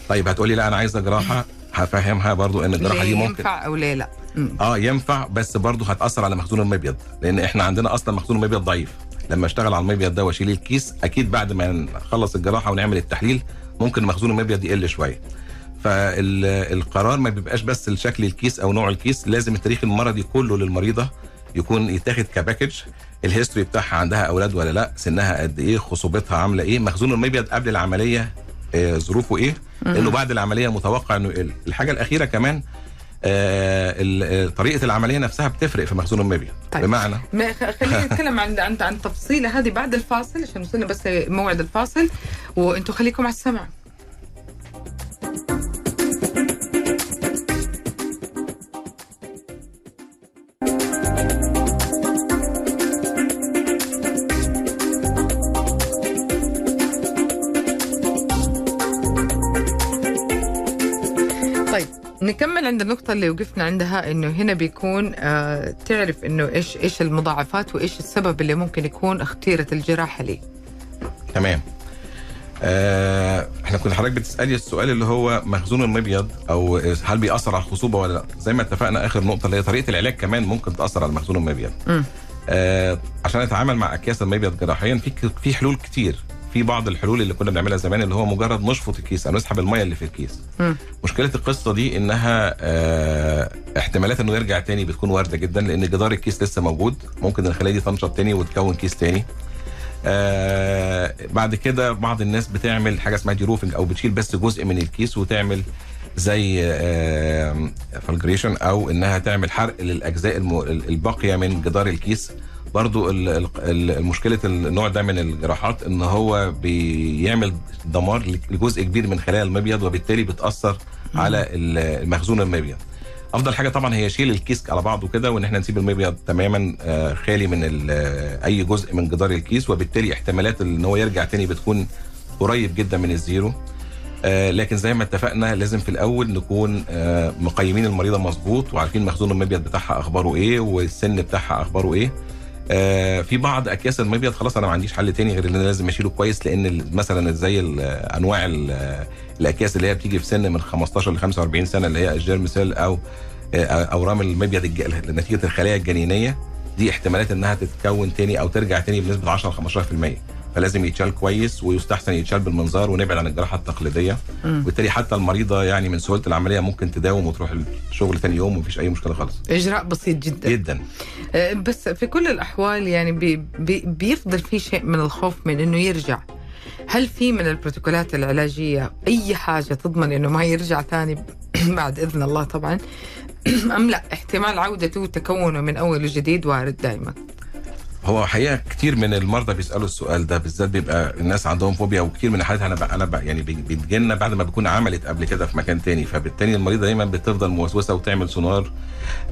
[SPEAKER 3] طيب هتقولي لا أنا عايزة جراحة هفهمها برضو إن الجراحة دي ممكن
[SPEAKER 2] ينفع أو لا مم.
[SPEAKER 3] آه ينفع بس برضه هتأثر على مخزون المبيض لأن إحنا عندنا أصلا مخزون المبيض ضعيف. لما أشتغل على المبيض ده وأشيل الكيس أكيد بعد ما نخلص الجراحة ونعمل التحليل ممكن مخزون المبيض يقل شوية. فالقرار ما بيبقاش بس لشكل الكيس أو نوع الكيس لازم التاريخ المرضي كله للمريضة يكون يتاخد ك package. الهيستوري بتاعها عندها أولاد ولا لأ سنها قد إيه خصوبتها عاملة إيه مخزون المبيض قبل العملية آه، ظروفه إيه؟ لأنه بعد العملية متوقع إنه يقل. الحاجة الأخيرة كمان طريقة العملية نفسها بتفرق في مخزون المبيض
[SPEAKER 2] طيب.
[SPEAKER 3] بمعنى؟
[SPEAKER 2] خلينا نتكلم عن عن عن تفصيلة. هذه بعد الفاصل عشان وصلنا بس موعد الفاصل. وأنتم خليكم على السمع. نكمل عند النقطة اللي وقفنا عندها إنه هنا بيكون آه تعرف إنه إيش إيش المضاعفات وإيش السبب اللي ممكن يكون اختيرت الجراحة ليه.
[SPEAKER 3] تمام آه، إحنا كنا حضرتك بتسألي السؤال اللي هو مخزون المبيض أو هل بيأثر على الخصوبة ولا لأ زي ما اتفقنا آخر نقطة اللي هي طريقة العلاج كمان ممكن تأثر على مخزون المبيض. آه عشان نتعامل مع أكياس المبيض جراحيا في في حلول كتير في بعض الحلول اللي كنا بنعملها زمان اللي هو مجرد نشفط الكيس أو نسحب المية اللي في الكيس.
[SPEAKER 2] مم.
[SPEAKER 3] مشكلة القصة دي إنها آه احتمالات إنه يرجع تاني بتكون واردة جدا لأن جدار الكيس لسه موجود. ممكن الخلايا دي تنشط تاني وتكون كيس تاني. آه بعد كده بعض الناس بتعمل حاجة اسمها deroofing أو بتشيل بس جزء من الكيس وتعمل زي آه fulguration أو إنها تعمل حرق للأجزاء الباقية من جدار الكيس. برضو ال- ال- ال- المشكلة النوع ده من الجراحات إن هو بيعمل دمار لجزء كبير من خلايا المبيض وبالتالي بتأثر على ال- مخزون المبيض. أفضل حاجة طبعا هي شيل الكيس على بعضه كده وإن إحنا نسيب المبيض تماما آه، خالي من أي جزء من جدار الكيس وبالتالي احتمالات إن هو يرجع تاني بتكون قريب جدا من ال zero. آه، لكن زي ما اتفقنا لازم في الأول نكون آه، مقيمين المريضه مظبوط وعارفين مخزون المبيض بتاعها أخباره إيه والسن بتاعها أخباره إيه. في بعض أكياس المبيض خلاص أنا ما عنديش حل تاني غير إن أنا لازم أشيله كويس لأن مثلا زي أنواع ال- الأكياس اللي هي بتيجي في سن من 15 ل 45 سنة اللي هي الجيرم سيل أو آه، أورام المبيض نتيجة الخلايا الجنينية دي احتمالات إنها تتكون تاني أو ترجع تاني بنسبة 10 ل 15% فلازم يتشال كويس ويستحسن يتشال بالمنظار ونبعد عن الجراحة التقليدية وبالتالي حتى المريضة يعني من سهولة العملية ممكن تداوم وتروح الشغل تاني يوم ومفيش أي مشكلة خالص
[SPEAKER 2] إجراء بسيط جدا.
[SPEAKER 3] جدا
[SPEAKER 2] آه، بس في كل الأحوال يعني بي بي بيفضل في شيء من الخوف من إنه يرجع. هل في من البروتوكولات العلاجية أي حاجة تضمن إنه ما يرجع ثاني بعد إذن الله طبعا أم لا احتمال عودته وتكونه من أول وجديد وارد دائما.
[SPEAKER 3] هو حقيقة كتير من المرضى بيسألوا السؤال ده بالذات بيبقى الناس عندهم فوبيا وكتير من الحالات أنا بقى أنا بقى يعني بتجيلنا بعد ما بتكون عملت قبل كده في مكان تاني. فبالتالي المريضه دايما بتفضل موسوسة وتعمل سونار.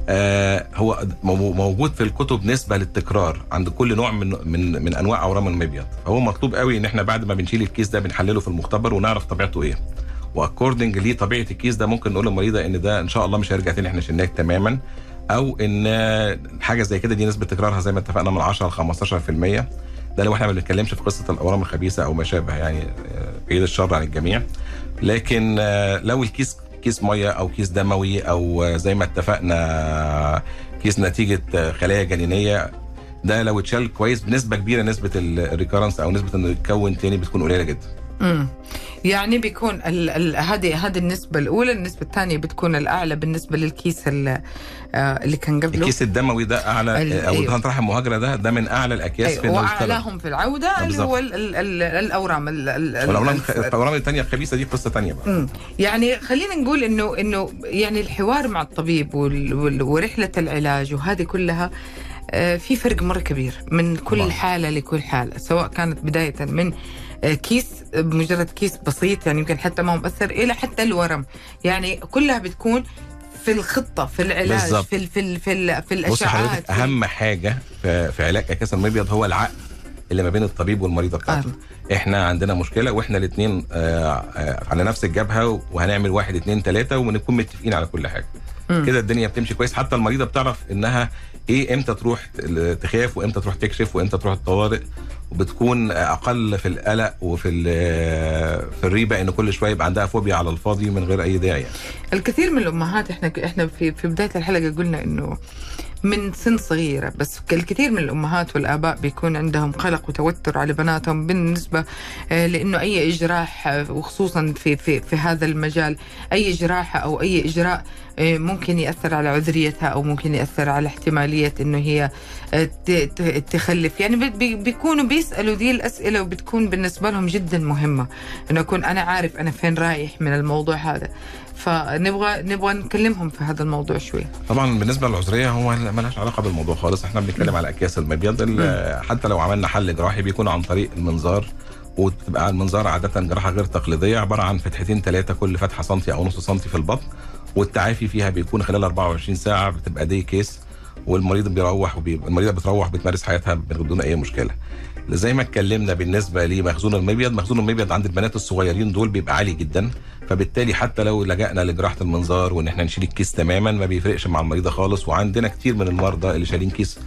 [SPEAKER 3] آه هو مو- موجود في الكتب نسبة للتكرار عند كل نوع من من من أنواع أورام المبيض. فهو مطلوب قوي إن إحنا بعد ما بنشيل الكيس ده بنحلله في المختبر ونعرف طبيعته إيه. و according ليه طبيعه الكيس ده ممكن نقول للمريضة إن ده إن شاء الله مش هيرجع تاني إحنا شلناه تماما. أو ان حاجة زي كده دي نسبه تكرارها زي ما اتفقنا من 10 ل 15% ده لو إحنا ما بنتكلمش في قصة الأورام الخبيثة أو ما شابه يعني آه، بعيد الشر عن الجميع. لكن آه، لو الكيس كيس مية أو كيس دموي أو آه، زي ما اتفقنا كيس نتيجة خلايا جنينية ده لو اتشال كويس بنسبة كبيرة نسبة ال recurrence أو نسبة إنه يتكون تاني بتكون قليلة جدا.
[SPEAKER 2] امم يعني بيكون ال- ال- هذه هذه النسبة الأولى النسبة الثانية بتكون الأعلى بالنسبة للكيس آه، اللي كان قبله
[SPEAKER 3] الكيس الدموي ده أعلى
[SPEAKER 2] ال-
[SPEAKER 3] أو
[SPEAKER 2] أيوه.
[SPEAKER 3] رحم مهاجرة ده ده من أعلى الأكياس في إنه يشتغل.
[SPEAKER 2] وأعلاهم في العودة اللي. هو ال- ال- ال- الأورام ال- ال- ال-
[SPEAKER 3] والأورام
[SPEAKER 2] الف-
[SPEAKER 3] الأورام الثانية الخبيثه دي قصة ثانية بقى
[SPEAKER 2] مم. يعني خلينا نقول انه إنه يعني الحوار مع الطبيب وال- ورحلة العلاج وهذه كلها آه، في فرق مرة كبير من كل. حالة لكل حالة سواء كانت بداية من كيس مجرد كيس بسيط يعني يمكن حتى ما هو مؤثر إلى حتى الورم. يعني كلها بتكون في الخطة في العلاج
[SPEAKER 3] بالظبط.
[SPEAKER 2] في ال في ال في, ال في
[SPEAKER 3] الأشعاعات أهم حاجة في, في علاج اكاسه المبيض هو العقل اللي ما بين الطبيب والمريضة بتاعته. إحنا عندنا مشكلة وإحنا الاثنين على نفس الجبهة وهنعمل واحد اتنين تلاتة ونكون متفقين على كل
[SPEAKER 2] حاجة.
[SPEAKER 3] كده الدنيا بتمشي كويس. حتى المريضة بتعرف إنها إيه إمتى تروح تخاف وامتى تروح تكشف وامتى تروح الطوارئ وبتكون أقل في القلق وفي في الريبة إن كل شوية يبقى عندها فوبيا على الفاضي من غير أي داعي يعني.
[SPEAKER 2] الكثير من الأمهات إحنا إحنا في في بداية الحلقة قلنا إنه من سن صغيرة بس الكثير من الأمهات والآباء بيكون عندهم قلق وتوتر على بناتهم بالنسبة آه، لإنه أي إجراح آه، وخصوصا في في في هذا المجال أي جراحه أو أي إجراء ممكن يأثر على عذريتها أو ممكن يأثر على احتمالية إنه هي آه، تخلف. يعني بي- بي- بيكونوا بيسألوا دي الأسئلة وبتكون بالنسبة لهم جدا مهمة. إنه أكون أنا عارف أنا فين رايح من الموضوع هذا. فنبغى نبغى نكلمهم في هذا الموضوع شوي.
[SPEAKER 3] طبعا بالنسبة للعذرية هو ملهاش علاقة بالموضوع خالص. إحنا بنتكلم على أكياس المبيض. ال- حتى لو عملنا حل جراحي بيكون عن طريق المنظار. وتبقى المنظار عادة جراحة غير تقليدية عبارة عن فتحتين ثلاثة كل فتحة سنتي أو نص سنتي في البطن. والتعافي فيها بيكون خلال 24 ساعة بتبقى دي كيس والمريض بيروح وبي... المريضه بتروح بتمارس حياتها بدون أي مشكلة. زي ما اتكلمنا بالنسبة لمخزون المبيض مخزون المبيض عند البنات الصغيرين دول بيبقى عالي جدا. فبالتالي حتى لو لجأنا لجراحة المنظار وإن إحنا نشيل الكيس تماما ما بيفرقش مع المريضة خالص. وعندنا كتير من المرضى اللي شايلين كيس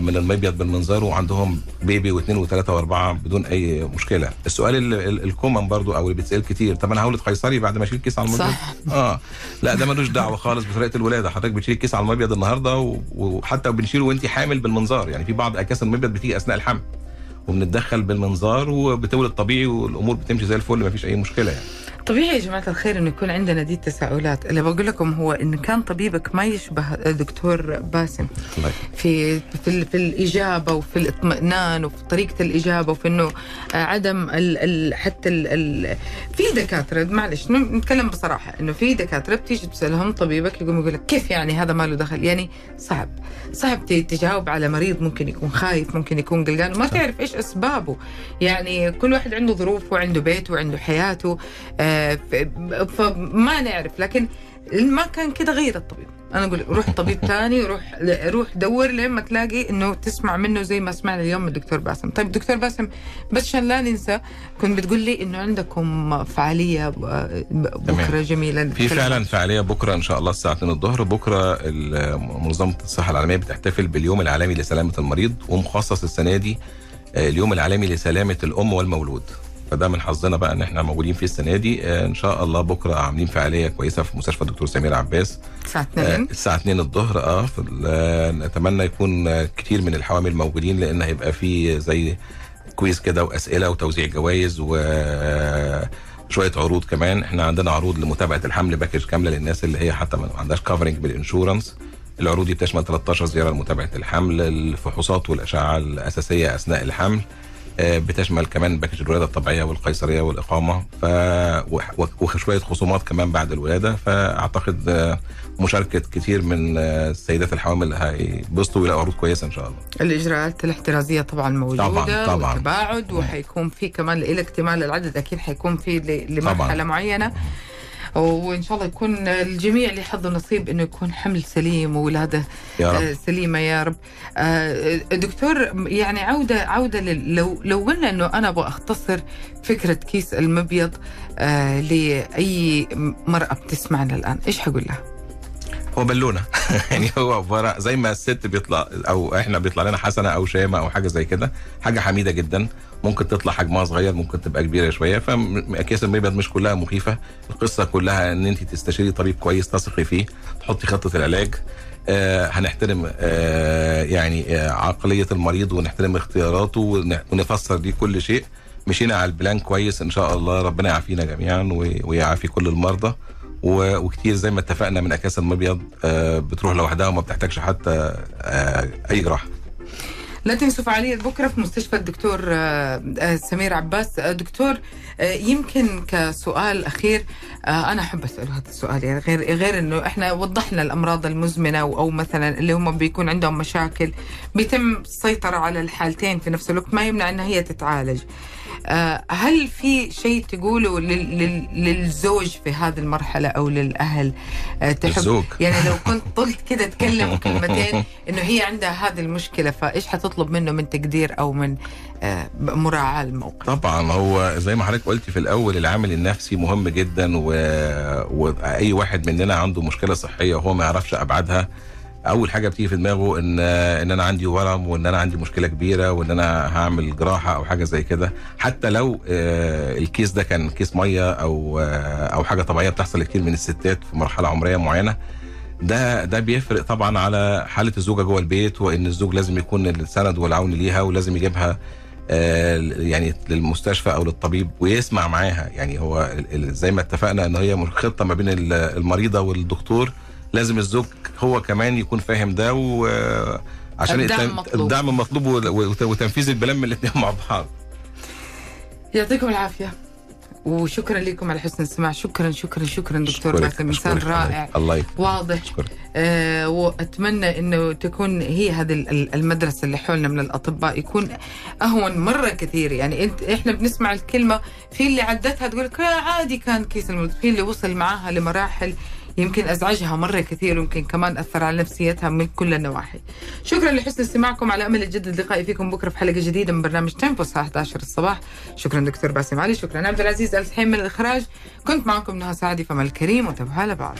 [SPEAKER 3] من المبيض بالمنظار وعندهم baby واثنين وثلاثة وأربعة بدون أي مشكلة. السؤال ال- ال- ال common برضو أو اللي بيتسأل كتير طب أنا هولد قيصري بعد ما اشيل كيس على المبيض؟
[SPEAKER 2] صح.
[SPEAKER 3] آه. لا ده ملوش دعوة خالص بطريقة الولادة. حضرتك بتشيل الكيس على المبيض النهارده وحتى بنشيله وانت حامل بالمنظار. يعني في بعض أكياس المبيض بتيجي أثناء الحمل وبنتدخل بالمنظار وبتولد طبيعي والأمور بتمشي زي الفل ما فيش أي مشكلة يعني.
[SPEAKER 2] طبيعي يا جماعة الخير إنه يكون عندنا دي التساؤلات. اللي بقول لكم هو إن كان طبيبك ما يشبه دكتور باسم.
[SPEAKER 3] الله
[SPEAKER 2] في في, في الإجابة وفي الاطمئنان وفي طريقة الإجابة وفي آه، عدم ال ال حتى ال ال في دكاترة معلش نتكلم بصراحة إنه في دكاترة بتيجي تسألهم طبيبك يقوم يقول لك كيف يعني هذا ما له دخل؟ يعني صعب. صعب تجاوب على مريض ممكن يكون خايف ممكن يكون قلقان وما تعرف إيش أسبابه. يعني كل واحد عنده ظروفه وعنده بيته وعنده حياته آه، فما نعرف لكن ما كان كده غير الطبيب. أنا أقول روح طبيب ثاني روح روح دور لين ما تلاقي إنه تسمع منه زي ما سمعنا اليوم من الدكتور باسم. طيب دكتور باسم بس عشان لا ننسى كنت بتقول لي إنه عندكم فعالية ب-
[SPEAKER 3] بكرة.
[SPEAKER 2] جميلة.
[SPEAKER 3] في فعلا فعالية بكرة إن شاء الله الساعة 2 الظهر. بكرة منظمة الصحة العالمية بتحتفل باليوم العالمي لسلامة المريض ومخصص السنة دي آه، اليوم العالمي لسلامة الأم والمولود. فده من حظنا بقى إن إحنا موجودين فيه السنة دي آه، إن شاء الله بكرة عاملين فعالية كويسة في مستشفى الدكتور سمير عباس.
[SPEAKER 2] الساعة
[SPEAKER 3] آه،
[SPEAKER 2] 2
[SPEAKER 3] الساعة 2 الظهر آه آه، نتمنى يكون آه، كتير من الحوامل موجودين لأن هيبقى في زي كويز كده وأسئلة وتوزيع جوائز و شوية عروض كمان. إحنا عندنا عروض لمتابعة الحمل package كاملة للناس اللي هي حتى ما عندهاش covering بال insurance العروض دي بتشمل 13 زيارة لمتابعة الحمل الفحوصات والأشعة الأساسية أثناء الحمل. آه، بتشمل كمان package الولادة الطبيعية والقيصرية والإقامة ف وشوية خصومات كمان بعد الولادة فأعتقد آه، مشاركة كتير من آه، السيدات الحوامل هيبسطوا ويلاقوا عروض كويسة إن شاء الله
[SPEAKER 2] الإجراءات الاحترازية طبعا موجودة
[SPEAKER 3] طبعاً، طبعاً.
[SPEAKER 2] وتباعد وحيكون في كمان إلى اكتمال العدد أكيد حيكون في لمرحلة
[SPEAKER 3] طبعاً.
[SPEAKER 2] معينة وإن شاء الله يكون الجميع اللي حظ نصيب إنه يكون حمل سليم وولادة
[SPEAKER 3] يا
[SPEAKER 2] آه،
[SPEAKER 3] رب
[SPEAKER 2] سليمة يا رب آه، دكتور يعني عودة عودة لو لو قلنا إنه أنا أبغى أختصر فكرة كيس المبيض آه، لأي مرأة بتسمعنا الآن إيش حقول لها؟
[SPEAKER 3] هو بالونة. يعني هو عباره زي ما الست بيطلع أو إحنا بيطلع لنا حسنة أو شامة أو حاجة زي كده حاجة حميدة جدا. ممكن تطلع حجمها صغير ممكن تبقى كبيرة شوية. فاكياس المبيض مش كلها مخيفة. القصة كلها إن انت تستشيري طبيب كويس تثقي فيه تحطي خطة العلاج. آه هنحترم آه يعني آه عقلية المريض ونحترم اختياراته ون- ونفسر ليه كل شيء. مشينا على ال plan كويس إن شاء الله. ربنا يعافينا جميعا وي- ويعافي كل المرضى. وكتير زي ما اتفقنا من اكياس المبيض آه، بتروح لوحدها وما بتحتاجش حتى آه، أي جراحة.
[SPEAKER 2] لا تنسوا فعالية بكرة في مستشفى الدكتور آه، سمير عباس. دكتور يمكن كسؤال أخير أنا أحب أسأله هذا السؤال يعني غير غير إنه إحنا وضحنا الأمراض المزمنة أو مثلا اللي هم بيكون عندهم مشاكل بيتم السيطرة على الحالتين في نفس الوقت ما يمنع إنها هي تتعالج. هل في شيء تقوله لل- لل- للزوج في هذه المرحلة أو للأهل آه، تحب
[SPEAKER 3] الزوج.
[SPEAKER 2] يعني لو كنت طلت كده تكلم كلمتين إنه هي عندها هذه المشكلة فإيش حتطلب منه من تقدير أو من آه، مراعاة الموقف
[SPEAKER 3] طبعا هو زي ما حضرتك قلتي في الأول العامل النفسي مهم جدا و... وأي واحد مننا عنده مشكلة صحية وهو ما يعرفش أبعادها أول حاجة بتيجي في دماغه إن إن أنا عندي ورم وإن أنا عندي مشكلة كبيرة وإن أنا هعمل جراحة أو حاجة زي كده. حتى لو آه، الكيس ده كان كيس مية أو آه، أو حاجة طبيعية بتحصل لكتير من الستات في مرحلة عمرية معينة ده ده بيفرق طبعا على حالة الزوجة جوه البيت وإن الزوج لازم يكون السند والعون ليها ولازم يجيبها آه، يعني للمستشفى أو للطبيب ويسمع معاها. يعني هو زي ما اتفقنا إن هي خطه ما بين ال- المريضة والدكتور لازم الزوج هو كمان يكون فاهم ده وعشان
[SPEAKER 2] الدعم مطلوب.
[SPEAKER 3] الدعم مطلوب وت- وتنفيذ البلان من الاثنين مع بعض.
[SPEAKER 2] يعطيكم العافية. وشكرا لكم على حسن الاستماع شكرا شكرا شكرا دكتور باسم انسان. رائع.
[SPEAKER 3] الله يكرمك
[SPEAKER 2] واضح.
[SPEAKER 3] أشكرك.
[SPEAKER 2] آه وأتمنى إنه تكون هي هذه ال- المدرسة اللي حولنا من الأطباء يكون أهون مرة كثير. يعني انت إحنا بنسمع الكلمة في اللي عدتها تقول لك "آه، عادي كان كيس المولد في اللي وصل معاها لمراحل يمكن أزعجها مرة كثير ويمكن كمان أثر على نفسيتها من كل النواحي. شكرا لحسن استماعكم على أمل يجدد لقائي فيكم بكرة في حلقة جديدة من برنامج تيمبو الساعة 11 الصباح. شكرا دكتور باسم علي، شكرا عبد العزيز الحين من الاخراج. كنت معكم نهى سعدي فما الكريم وتبها لبعض.